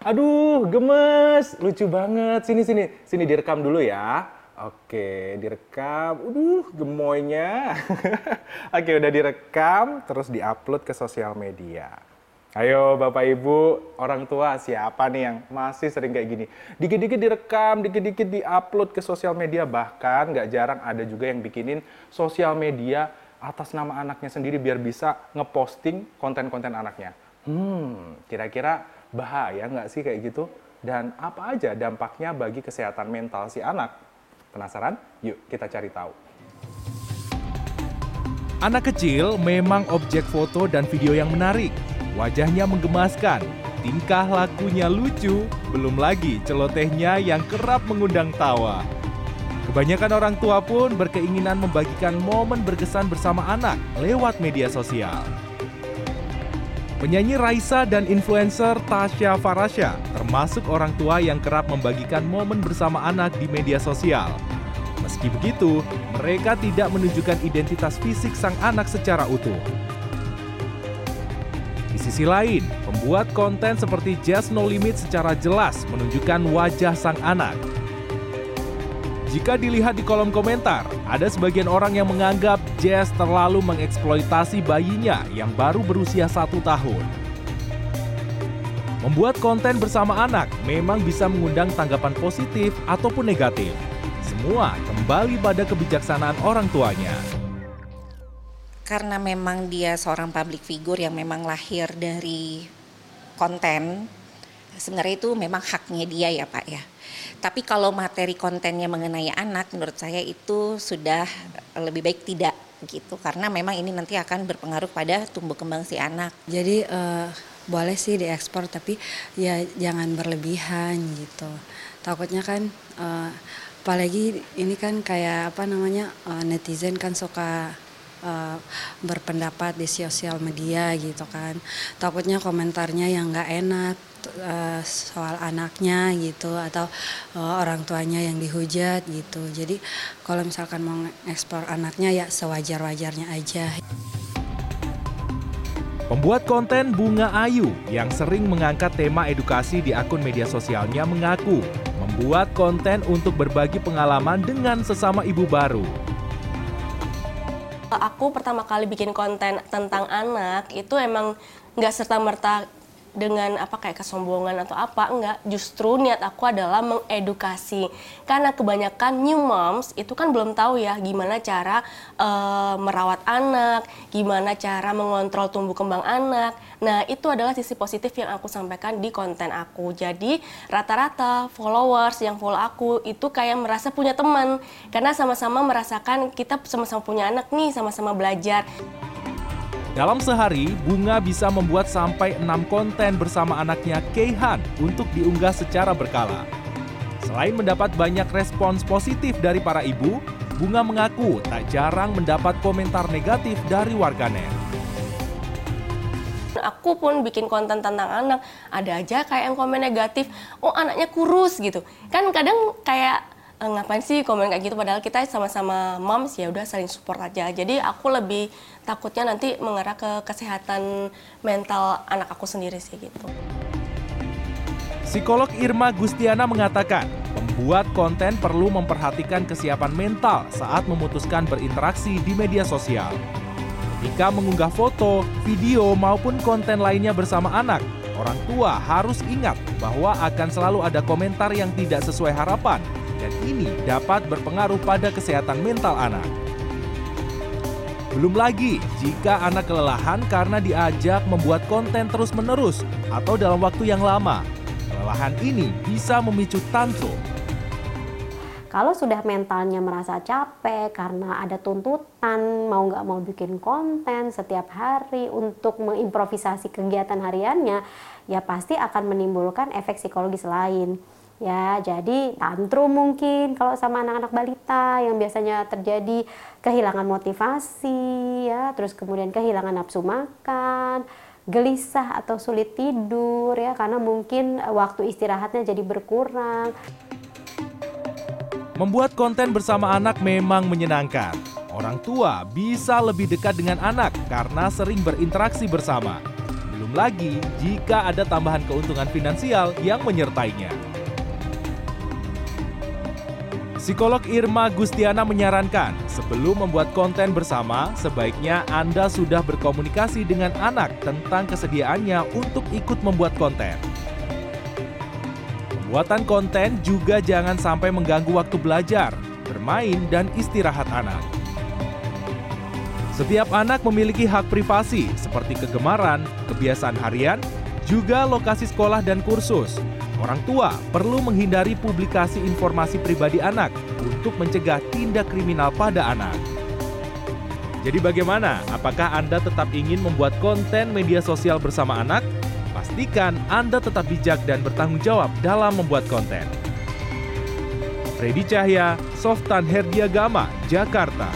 Aduh, gemes. Lucu banget. Sini, sini. Sini direkam dulu ya. Oke, direkam. Aduh, gemoynya. Oke, udah direkam, terus diupload ke sosial media. Ayo Bapak Ibu, orang tua siapa nih yang masih sering kayak gini? Dikit-dikit direkam, dikit-dikit diupload ke sosial media, bahkan nggak jarang ada juga yang bikinin sosial media atas nama anaknya sendiri biar bisa ngeposting konten-konten anaknya. Hmm, kira-kira bahaya nggak sih kayak gitu? Dan apa aja dampaknya bagi kesehatan mental si anak? Penasaran? Yuk kita cari tahu. Anak kecil memang objek foto dan video yang menarik Wajahnya menggemaskan, tingkah lakunya lucu, belum lagi celotehnya yang kerap mengundang tawa. Kebanyakan orang tua pun berkeinginan membagikan momen berkesan bersama anak lewat media sosial. Penyanyi Raisa dan influencer Tasya Farasya termasuk orang tua yang kerap membagikan momen bersama anak di media sosial. Meski begitu, mereka tidak menunjukkan identitas fisik sang anak secara utuh sisi lain, pembuat konten seperti Jazz No Limit secara jelas menunjukkan wajah sang anak. Jika dilihat di kolom komentar, ada sebagian orang yang menganggap Jazz terlalu mengeksploitasi bayinya yang baru berusia satu tahun. Membuat konten bersama anak memang bisa mengundang tanggapan positif ataupun negatif. Semua kembali pada kebijaksanaan orang tuanya karena memang dia seorang public figure yang memang lahir dari konten sebenarnya itu memang haknya dia ya Pak ya. Tapi kalau materi kontennya mengenai anak menurut saya itu sudah lebih baik tidak gitu karena memang ini nanti akan berpengaruh pada tumbuh kembang si anak. Jadi uh, boleh sih diekspor tapi ya jangan berlebihan gitu. Takutnya kan uh, apalagi ini kan kayak apa namanya uh, netizen kan suka uh, berpendapat di sosial media gitu kan takutnya komentarnya yang nggak enak uh, soal anaknya gitu atau uh, orang tuanya yang dihujat gitu. Jadi kalau misalkan mau ekspor anaknya ya sewajar-wajarnya aja. Pembuat konten Bunga Ayu yang sering mengangkat tema edukasi di akun media sosialnya mengaku membuat konten untuk berbagi pengalaman dengan sesama ibu baru. Aku pertama kali bikin konten tentang anak itu emang nggak serta merta dengan apa kayak kesombongan atau apa enggak. Justru niat aku adalah mengedukasi. Karena kebanyakan new moms itu kan belum tahu ya gimana cara uh, merawat anak gimana cara mengontrol tumbuh kembang anak. Nah itu adalah sisi positif yang aku sampaikan di konten aku. Jadi rata-rata followers yang follow aku itu kayak merasa punya teman. Karena sama-sama merasakan kita sama-sama punya anak nih sama-sama belajar dalam sehari, Bunga bisa membuat sampai enam konten bersama anaknya Keihan untuk diunggah secara berkala. Selain mendapat banyak respons positif dari para ibu, Bunga mengaku tak jarang mendapat komentar negatif dari warganet. Aku pun bikin konten tentang anak, ada aja kayak yang komen negatif, oh anaknya kurus gitu. Kan kadang kayak ngapain sih komen kayak gitu padahal kita sama-sama moms ya udah saling support aja. Jadi aku lebih takutnya nanti mengarah ke kesehatan mental anak aku sendiri sih gitu. Psikolog Irma Gustiana mengatakan, pembuat konten perlu memperhatikan kesiapan mental saat memutuskan berinteraksi di media sosial. Ketika mengunggah foto, video, maupun konten lainnya bersama anak, orang tua harus ingat bahwa akan selalu ada komentar yang tidak sesuai harapan, dan ini dapat berpengaruh pada kesehatan mental anak. Belum lagi jika anak kelelahan karena diajak membuat konten terus-menerus atau dalam waktu yang lama. Kelelahan ini bisa memicu tantrum. Kalau sudah mentalnya merasa capek karena ada tuntutan mau nggak mau bikin konten setiap hari untuk mengimprovisasi kegiatan hariannya, ya pasti akan menimbulkan efek psikologis lain ya jadi tantrum mungkin kalau sama anak-anak balita yang biasanya terjadi kehilangan motivasi ya terus kemudian kehilangan nafsu makan gelisah atau sulit tidur ya karena mungkin waktu istirahatnya jadi berkurang Membuat konten bersama anak memang menyenangkan. Orang tua bisa lebih dekat dengan anak karena sering berinteraksi bersama. Belum lagi jika ada tambahan keuntungan finansial yang menyertainya. Psikolog Irma Gustiana menyarankan, sebelum membuat konten bersama, sebaiknya Anda sudah berkomunikasi dengan anak tentang kesediaannya untuk ikut membuat konten. Pembuatan konten juga jangan sampai mengganggu waktu belajar, bermain, dan istirahat anak. Setiap anak memiliki hak privasi seperti kegemaran, kebiasaan harian, juga lokasi sekolah dan kursus, orang tua perlu menghindari publikasi informasi pribadi anak untuk mencegah tindak kriminal pada anak. Jadi bagaimana? Apakah Anda tetap ingin membuat konten media sosial bersama anak? Pastikan Anda tetap bijak dan bertanggung jawab dalam membuat konten. Freddy Cahya, Softan Herdiagama, Jakarta.